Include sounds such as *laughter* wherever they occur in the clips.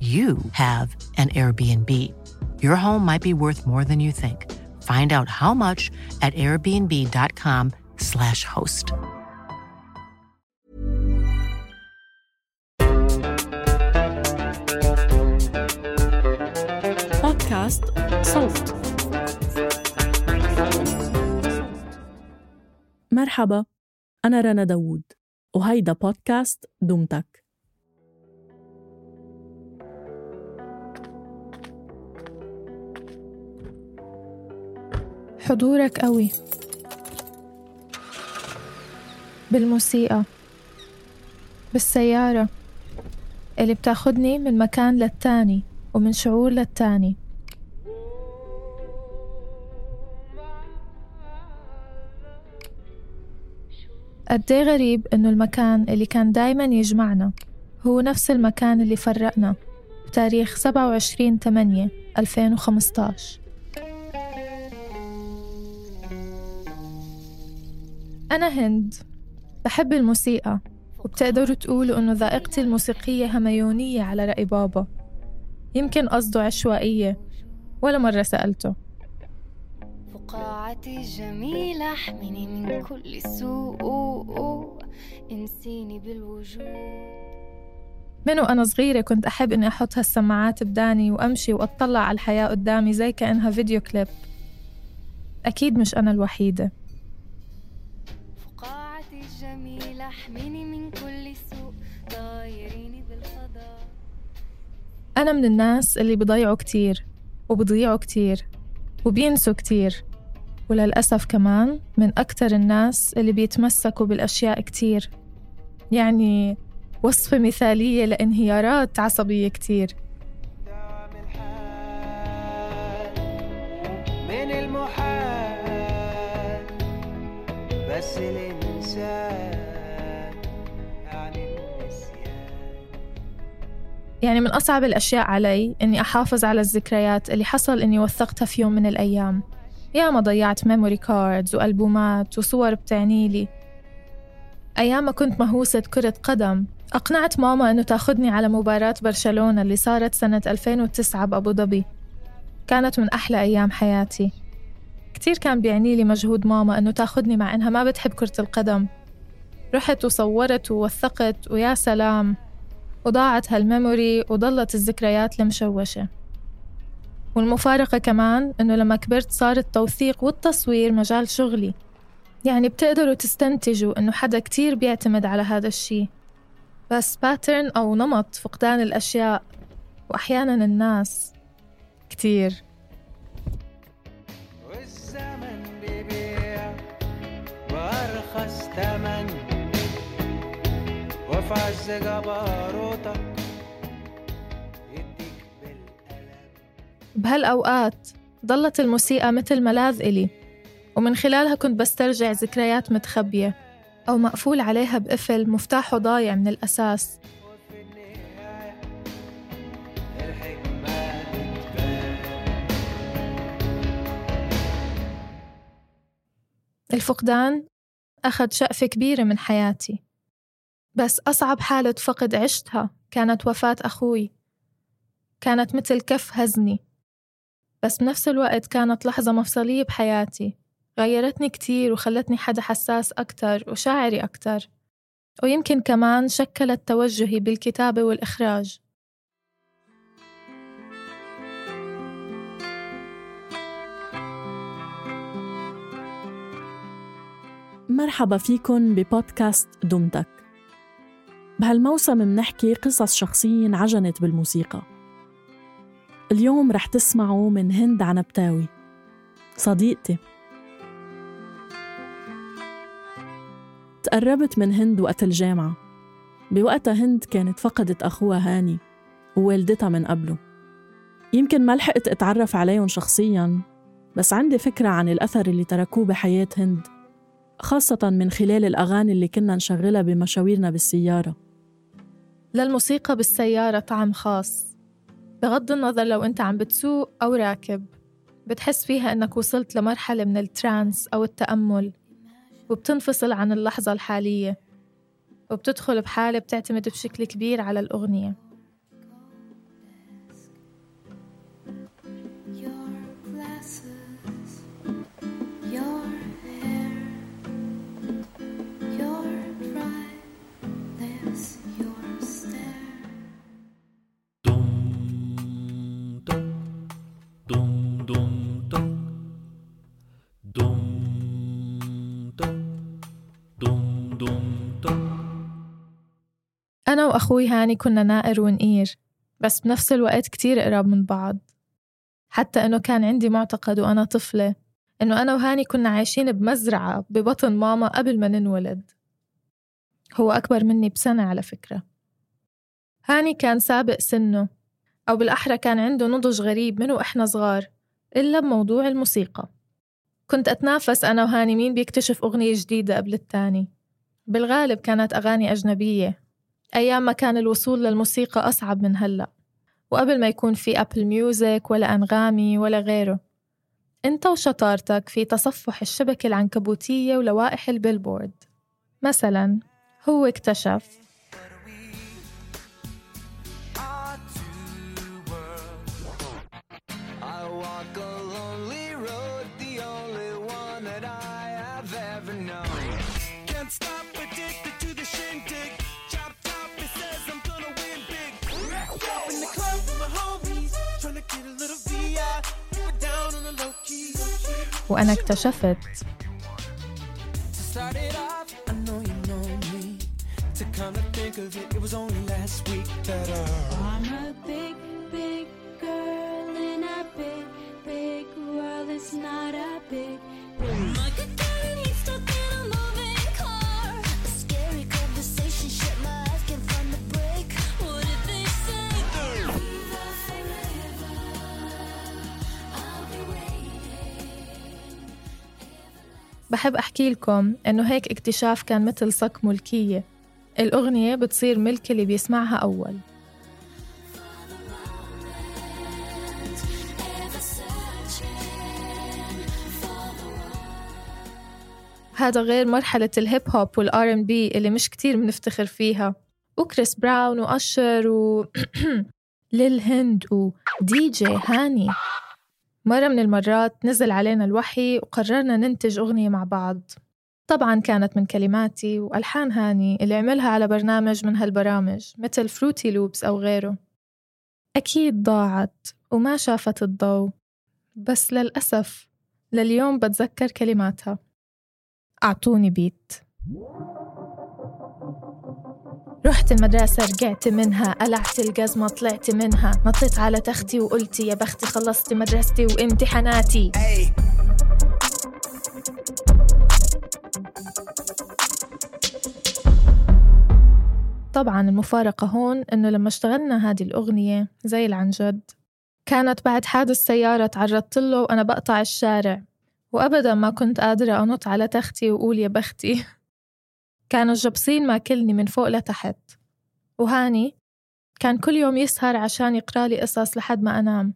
you have an Airbnb. Your home might be worth more than you think. Find out how much at airbnb.com/slash host. بودكاست صوت مرحبا أنا رنا داوود وهيدا بودكاست دمتك حضورك قوي. بالموسيقى. بالسيارة. اللي بتاخدني من مكان للتاني ومن شعور للتاني. قديه غريب إنه المكان اللي كان دايما يجمعنا هو نفس المكان اللي فرقنا بتاريخ 27 8 2015 أنا هند. بحب الموسيقى. وبتقدروا تقولوا إنه ذائقتي الموسيقية هميونية على رأي بابا. يمكن قصده عشوائية. ولا مرة سألته. فقاعتي الجميلة احميني من كل سوء. انسيني بالوجود. من وأنا صغيرة كنت أحب إني أحط هالسماعات بداني وأمشي وأطلع على الحياة قدامي زي كأنها فيديو كليب. أكيد مش أنا الوحيدة. احميني من كل سوء طايريني بالفضاء أنا من الناس اللي بضيعوا كتير وبضيعوا كتير وبينسوا كتير وللأسف كمان من أكتر الناس اللي بيتمسكوا بالأشياء كتير. يعني وصفة مثالية لانهيارات عصبية كتير. من المحال بس الإنسان يعني من أصعب الأشياء علي إني أحافظ على الذكريات اللي حصل إني وثقتها في يوم من الأيام. ياما ضيعت memory cards وألبومات وصور بتعنيلي أيام كنت مهووسة كرة قدم أقنعت ماما إنه تاخدني على مباراة برشلونة اللي صارت سنة 2009 بأبو ظبي. كانت من أحلى أيام حياتي. كتير كان بيعني لي مجهود ماما إنه تاخدني مع إنها ما بتحب كرة القدم. رحت وصورت ووثقت ويا سلام. وضاعت هال memory وضلت الذكريات المشوشة. والمفارقة كمان إنه لما كبرت صار التوثيق والتصوير مجال شغلي. يعني بتقدروا تستنتجوا إنه حدا كتير بيعتمد على هذا الشي. بس pattern أو نمط فقدان الأشياء وأحيانا الناس كتير. والزمن بيبيع بأرخص تمن عز جبروتك يديك بالقلم بهالأوقات ضلت الموسيقى مثل ملاذ إلي ومن خلالها كنت بسترجع ذكريات متخبية أو مقفول عليها بقفل مفتاحه ضايع من الأساس. الفقدان أخذ شقفة كبيرة من حياتي. بس أصعب حالة فقد عشتها كانت وفاة أخوي. كانت مثل كف هزني. بس بنفس الوقت كانت لحظة مفصلية بحياتي. غيرتني كتير وخلتني حدا حساس أكتر وشاعري أكتر. ويمكن كمان شكلت توجهي بالكتابة والإخراج. مرحبا فيكن ببودكاست دمتك. بهالموسم منحكي قصص شخصية انعجنت بالموسيقى. اليوم رح تسمعوا من هند عنبتاوي صديقتي. تقربت من هند وقت الجامعة. بوقتها هند كانت فقدت أخوها هاني ووالدتها من قبله. يمكن ما لحقت أتعرف عليهم شخصياً بس عندي فكرة عن الأثر اللي تركوه بحياة هند خاصة من خلال الأغاني اللي كنا نشغلها بمشاويرنا بالسيارة. للموسيقى بالسيارة طعم خاص. بغض النظر لو أنت عم بتسوق أو راكب بتحس فيها إنك وصلت لمرحلة من الترانس أو التأمل وبتنفصل عن اللحظة الحالية وبتدخل بحالة بتعتمد بشكل كبير على الأغنية. وأخوي هاني كنا نائر ونقير بس بنفس الوقت كتير قراب من بعض. حتى إنه كان عندي معتقد وأنا طفلة إنه أنا وهاني كنا عايشين بمزرعة ببطن ماما قبل ما ننولد. هو أكبر مني بسنة على فكرة. هاني كان سابق سنه أو بالأحرى كان عنده نضج غريب من وإحنا صغار إلا بموضوع الموسيقى. كنت أتنافس أنا وهاني مين بيكتشف أغنية جديدة قبل التاني. بالغالب كانت أغاني أجنبية. أيام ما كان الوصول للموسيقى أصعب من هلأ وقبل ما يكون في Apple Music ولا أنغامي ولا غيره. أنت وشطارتك في تصفح الشبكة العنكبوتية ولوائح ال Billboard. مثلا هو اكتشف وأنا اكتشفت. Big بحب أحكي لكم إنه هيك اكتشاف كان مثل صك ملكية. الأغنية بتصير ملك اللي بيسمعها أول. هذا غير مرحلة ال hip hop وال R&B اللي مش كتير بنفتخر فيها. وكريس براون و *clears throat* Usher و Lil هند ودي جي هاني. مرة من المرات نزل علينا الوحي وقررنا ننتج أغنية مع بعض. طبعا كانت من كلماتي وألحان هاني اللي عملها على برنامج من هالبرامج مثل Fruity Loops أو غيره. أكيد ضاعت وما شافت الضوء بس للأسف لليوم بتذكر كلماتها. أعطوني بيت رحت المدرسة رجعت منها قلعت الجزمة طلعت منها. نطيت على تختي وقلت يا بختي خلصت مدرستي وامتحاناتي. طبعا المفارقة هون إنه لما اشتغلنا هذه الأغنية زي العنجد كانت بعد حادث سيارة تعرضت له وأنا بقطع الشارع. وأبدا ما كنت قادرة أنط على تختي وأقول يا بختي. *laughs* كانوا الجبصين ماكلني من فوق لتحت. وهاني كان كل يوم يسهر عشان يقرأ لي قصص لحد ما أنام.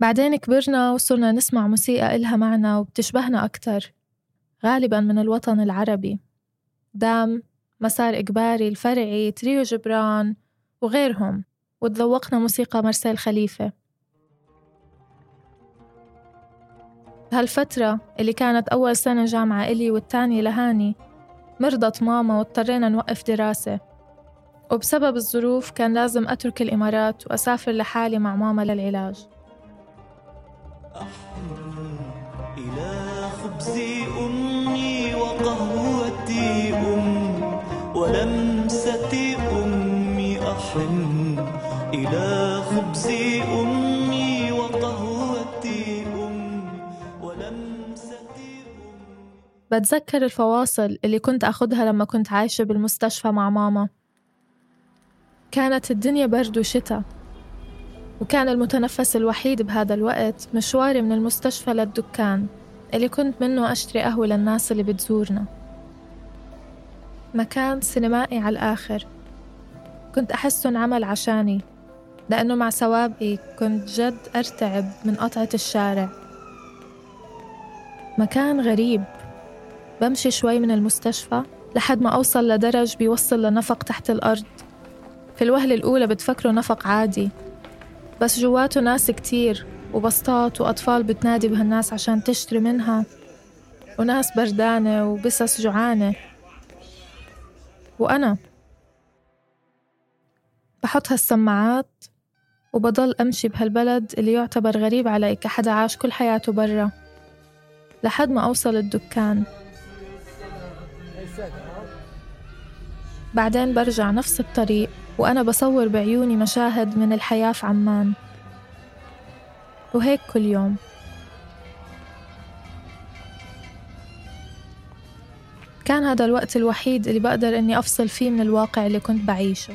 بعدين كبرنا وصرنا نسمع موسيقى إلها معنى وبتشبهنا أكتر غالبا من الوطن العربي. دام مسار إجباري الفرعي تريو جبران وغيرهم وتذوقنا موسيقى مرسال خليفة. بهالفترة اللي كانت أول سنة جامعة إلي والتانية لهاني مرضت ماما واضطرينا نوقف دراسة. وبسبب الظروف كان لازم أترك الإمارات وأسافر لحالي مع ماما للعلاج. إلى خبز أمي وقهوتي أمي ولمسة بتذكر الفواصل اللي كنت أخدها لما كنت عايشة بالمستشفى مع ماما. كانت الدنيا برد وشتاء وكان المتنفس الوحيد بهذا الوقت مشواري من المستشفى للدكان اللي كنت منه أشتري قهوة للناس اللي بتزورنا. مكان سينمائي على الآخر. كنت أحسه انعمل عشاني لأنه مع سوابقي كنت جد أرتعب من قطعة الشارع. مكان غريب. بمشي شوي من المستشفى لحد ما أوصل لدرج بيوصل لنفق تحت الأرض. في الوهلة الأولى بتفكره نفق عادي بس جواته ناس كتير وبسطات وأطفال بتنادي بهالناس عشان تشتري منها. وناس بردانة وبسس جوعانة. وأنا بحط هالسماعات وبضل أمشي بهالبلد اللي يعتبر غريب علي كحدا عاش كل حياته برا. لحد ما أوصل الدكان. بعدين برجع نفس الطريق وأنا بصور بعيوني مشاهد من الحياة في عمان. وهيك كل يوم. كان هذا الوقت الوحيد اللي بقدر إني أفصل فيه من الواقع اللي كنت بعيشه.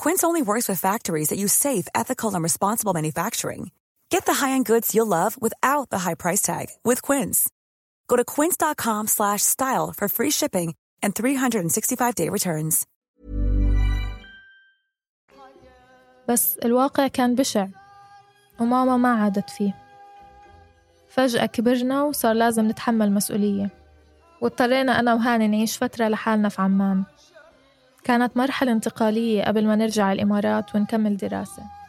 Quince only works with factories that use safe, ethical, and responsible manufacturing. Get the high-end goods you'll love without the high price tag with Quince. Go to quince.com slash style for free shipping and 365-day returns. بس الواقع كان بشع وماما ما عادت فيه فجأة كبرنا وصار لازم نتحمل مسؤولية واضطرينا أنا وهاني نعيش فترة لحالنا في عمان كانت مرحلة انتقالية قبل ما نرجع الإمارات ونكمل دراسة.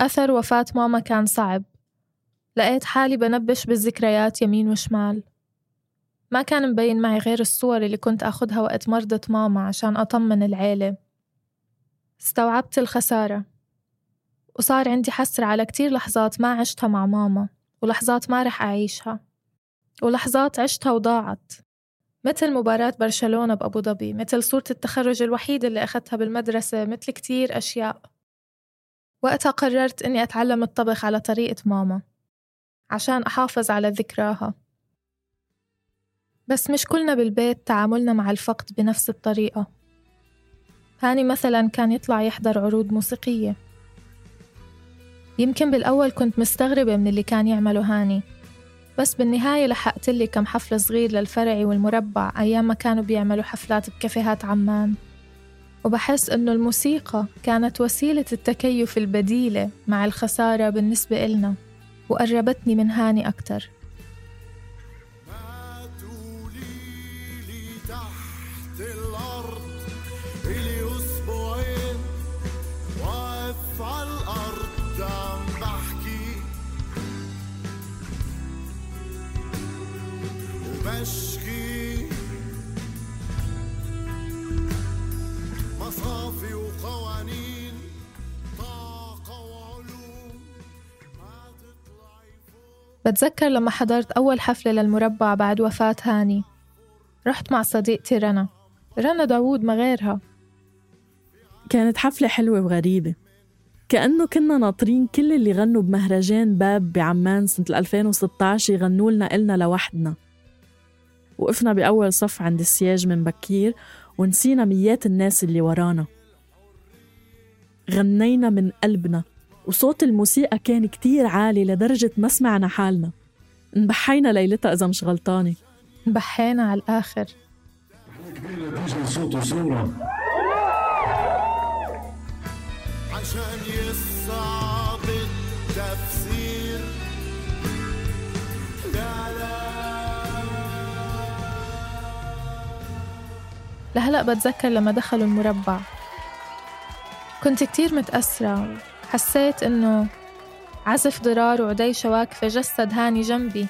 أثر وفاة ماما كان صعب. لقيت حالي بنبش بالذكريات يمين وشمال. ما كان مبين معي غير الصور اللي كنت أخدها وقت مرضة ماما عشان أطمن العيلة. استوعبت الخسارة. وصار عندي حسرة على كتير لحظات ما عشتها مع ماما ولحظات ما رح أعيشها. ولحظات عشتها وضاعت. مثل مباراة برشلونة بأبو ظبي مثل صورة التخرج الوحيدة اللي أخذتها بالمدرسة مثل كتير أشياء. وقتها قررت إني أتعلم الطبخ على طريقة ماما عشان أحافظ على ذكراها. بس مش كلنا بالبيت تعاملنا مع الفقد بنفس الطريقة. هاني مثلا كان يطلع يحضر عروض موسيقية. يمكن بالأول كنت مستغربة من اللي كان يعمله هاني بس بالنهاية لحقت لي كم حفل صغير للفرعي والمربع أيام ما كانوا بيعملوا حفلات بكافيهات عمان. وبحس إنه الموسيقى كانت وسيلة التكيف البديلة مع الخسارة بالنسبة إلنا وقربتني من هاني أكتر. بتذكر لما حضرت أول حفلة للمربع بعد وفاة هاني؟ رحت مع صديقتي رنا. رنا داوود ما غيرها. كانت حفلة حلوة وغريبة. كأنه كنا ناطرين كل اللي غنوا بمهرجان باب بعمان سنة 2016 يغنوا لنا إلنا لوحدنا. وقفنا بأول صف عند السياج من بكير ونسينا ميات الناس اللي ورانا. غنينا من قلبنا. وصوت الموسيقى كان كتير عالي لدرجة ما سمعنا حالنا. انبحينا ليلتها إذا مش غلطانة. بحينا على الآخر. صوت وصورة عشان يصعب التفسير. لا لا. لهلأ بتذكر لما دخلوا المربع. كنت كتير متأثرة وحسيت إنه عزف ضرار وعديشة واقفة جسد هاني جنبي.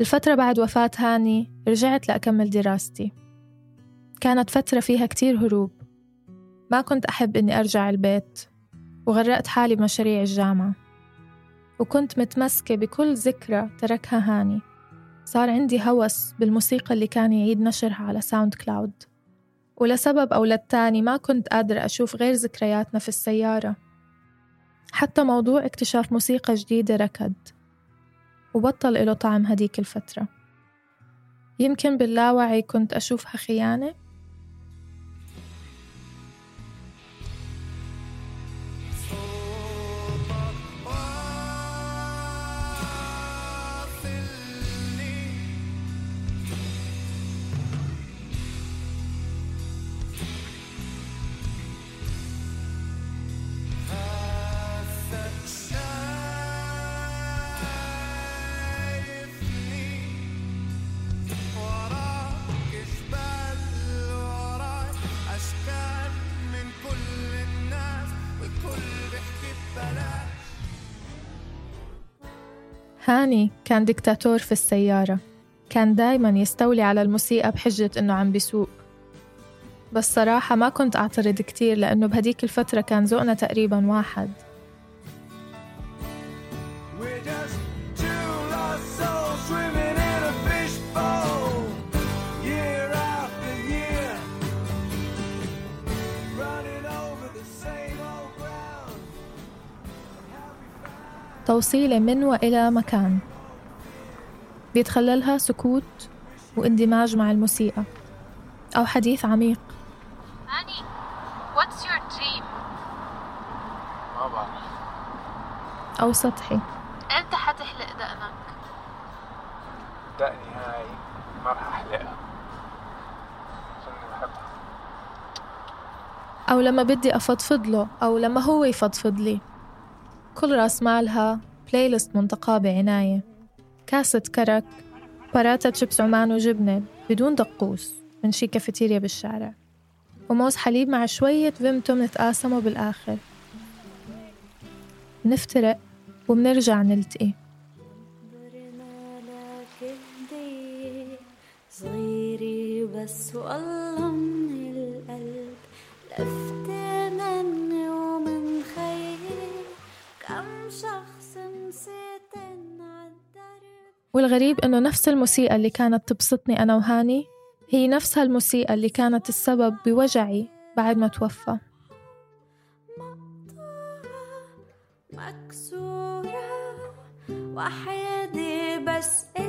الفترة بعد وفاة هاني رجعت لأكمل دراستي. كانت فترة فيها كتير هروب. ما كنت أحب إني أرجع البيت وغرقت حالي بمشاريع الجامعة. وكنت متمسكة بكل ذكرى تركها هاني. صار عندي هوس بالموسيقى اللي كان يعيد نشرها على SoundCloud. ولسبب أو للتاني ما كنت قادرة أشوف غير ذكرياتنا في السيارة. حتى موضوع اكتشاف موسيقى جديدة ركض. وبطل إله طعم هديك الفترة. يمكن باللاوعي كنت أشوفها خيانة؟ هاني كان ديكتاتور في السيارة. كان دايما يستولي على الموسيقى بحجة إنه عم بيسوق. بس صراحة ما كنت أعترض كتير لأنه بهديك الفترة كان ذوقنا تقريبا واحد. توصيلة من وإلى مكان. بيتخللها سكوت واندماج مع الموسيقى. أو حديث عميق. Annie, what's your dream? ما بعرف أو سطحي. إمتى حتحلق دقنك؟ دقني هاي ما رح بحبها. أو لما بدي أفضفض له أو لما هو يفضفض لي. كل راس مالها playlist منتقاة بعناية. كاسة كرك باراتا شيبس عمان وجبنة بدون دقوس من شي كافيتيريا بالشارع. وموز حليب مع شوية فيمتو منتقاسموا بالآخر. نفترق وبنرجع نلتقي. صغيري بس والله من القلب لفت والغريب إنه نفس الموسيقى اللي كانت تبسطني أنا وهاني هي نفسها الموسيقى اللي كانت السبب بوجعي بعد ما توفى. مكسورة وحيدي بس إلها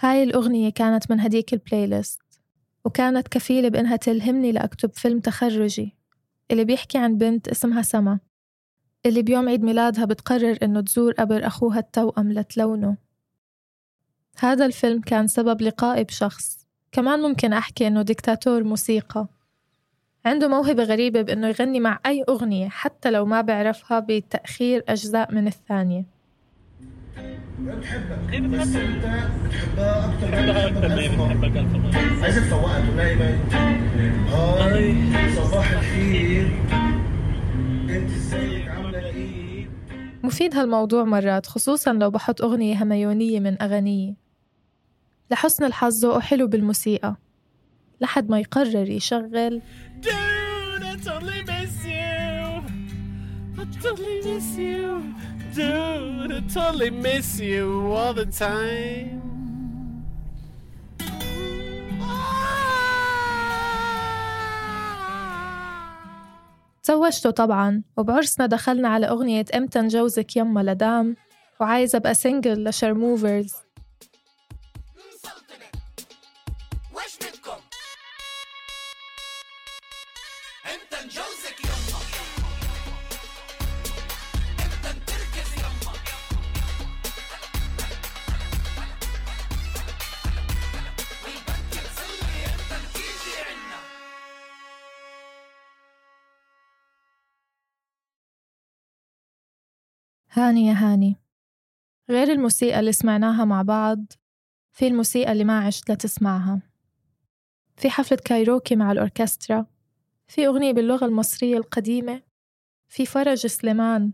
هاي الأغنية كانت من هديك البلاي ليست وكانت كفيلة بإنها تلهمني لأكتب فيلم تخرجي اللي بيحكي عن بنت اسمها سما اللي بيوم عيد ميلادها بتقرر إنه تزور قبر أخوها التوأم لتلونه. هذا الفيلم كان سبب لقائي بشخص. كمان ممكن أحكي إنه ديكتاتور موسيقى. عنده موهبة غريبة بإنه يغني مع أي أغنية حتى لو ما بعرفها بتأخير أجزاء من الثانية. بتحبك. بس انت بتحبها أكتر ما بتحبك ألف مرة. عايزك تفوقها بقى؟ هاي صباح الخير. انت ازيك عاملة إيه؟ مفيد هالموضوع مرات خصوصا لو بحط أغنية هميونية من أغانيي لحسن الحظ ذوقه حلو بالموسيقى. لحد ما يقرر يشغل. Dude, I totally miss you. I totally miss you. Dude, I totally miss you all the time. تزوجته طبعا وبعرسنا دخلنا على أغنية إمتى نجوزك يما لدام وعايزة أبقى سنجل لشرموفرز هاني يا هاني. غير الموسيقى اللي سمعناها مع بعض في الموسيقى اللي ما عشت لتسمعها في حفلة كايروكي مع الأوركسترا في أغنية باللغة المصرية القديمة في فرج سليمان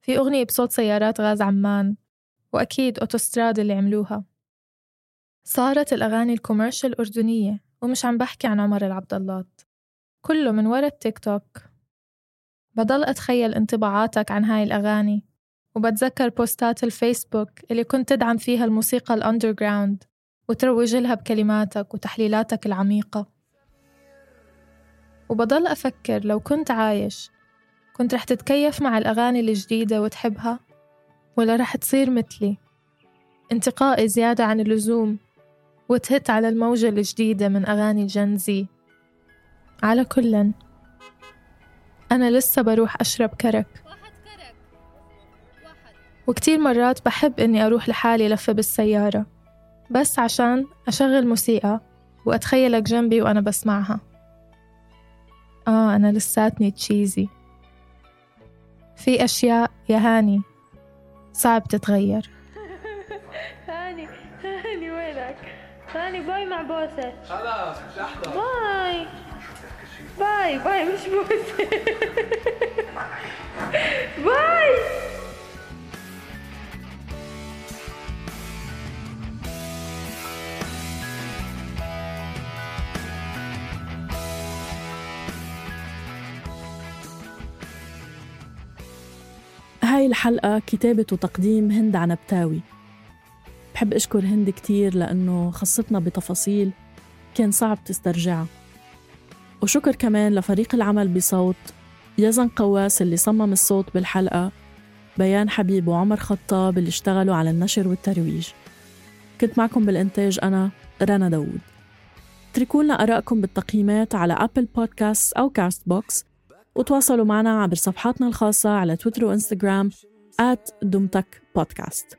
في أغنية بصوت سيارات غاز عمان وأكيد أوتوستراد اللي عملوها. صارت الأغاني ال commercial الأردنية ومش عم بحكي عن عمر العبد اللات كله من ورا التيك توك. بضل أتخيل انطباعاتك عن هاي الأغاني وبتذكر بوستات الفيسبوك اللي كنت تدعم فيها الموسيقى الأندرجراوند وتروج لها بكلماتك وتحليلاتك العميقة. وبضل أفكر لو كنت عايش كنت رح تتكيف مع الأغاني الجديدة وتحبها ولا رح تصير مثلي؟ انتقائي زيادة عن اللزوم وتهت على الموجة الجديدة من أغاني جنزي على كلٍ أنا لسه بروح أشرب كرك. وكتير مرات بحب إني أروح لحالي لفة بالسيارة. بس عشان أشغل موسيقى وأتخيلك جنبي وأنا بسمعها. آه أنا لساتني تشيزي في أشياء يا هاني صعب تتغير. *laughs* هاني هاني وينك؟ هاني bye مع بوسة. خلاص مش احضر bye. bye bye مش بوسة bye. هاي الحلقة كتابة وتقديم هند عنبتاوي. بحب أشكر هند كتير لأنه خصتنا بتفاصيل كان صعب تسترجعها. وشكر كمان لفريق العمل بصوت يزن قواس اللي صمم الصوت بالحلقة بيان حبيب وعمر خطاب اللي اشتغلوا على النشر والترويج. كنت معكم بالإنتاج أنا رنا داوود. اتركوا لنا آرائكم بالتقييمات على Apple Podcasts أو Castbox وتواصلوا معنا عبر صفحاتنا الخاصة على تويتر وإنستغرام دمتك بودكاست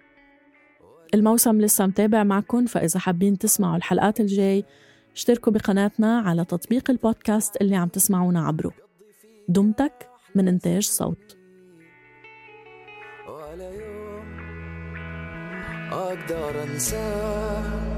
الموسم لسه متابع معكم فإذا حابين تسمعوا الحلقات الجاي اشتركوا بقناتنا على تطبيق البودكاست اللي عم تسمعونا عبره. دمتك من إنتاج صوت. أقدر أنساه.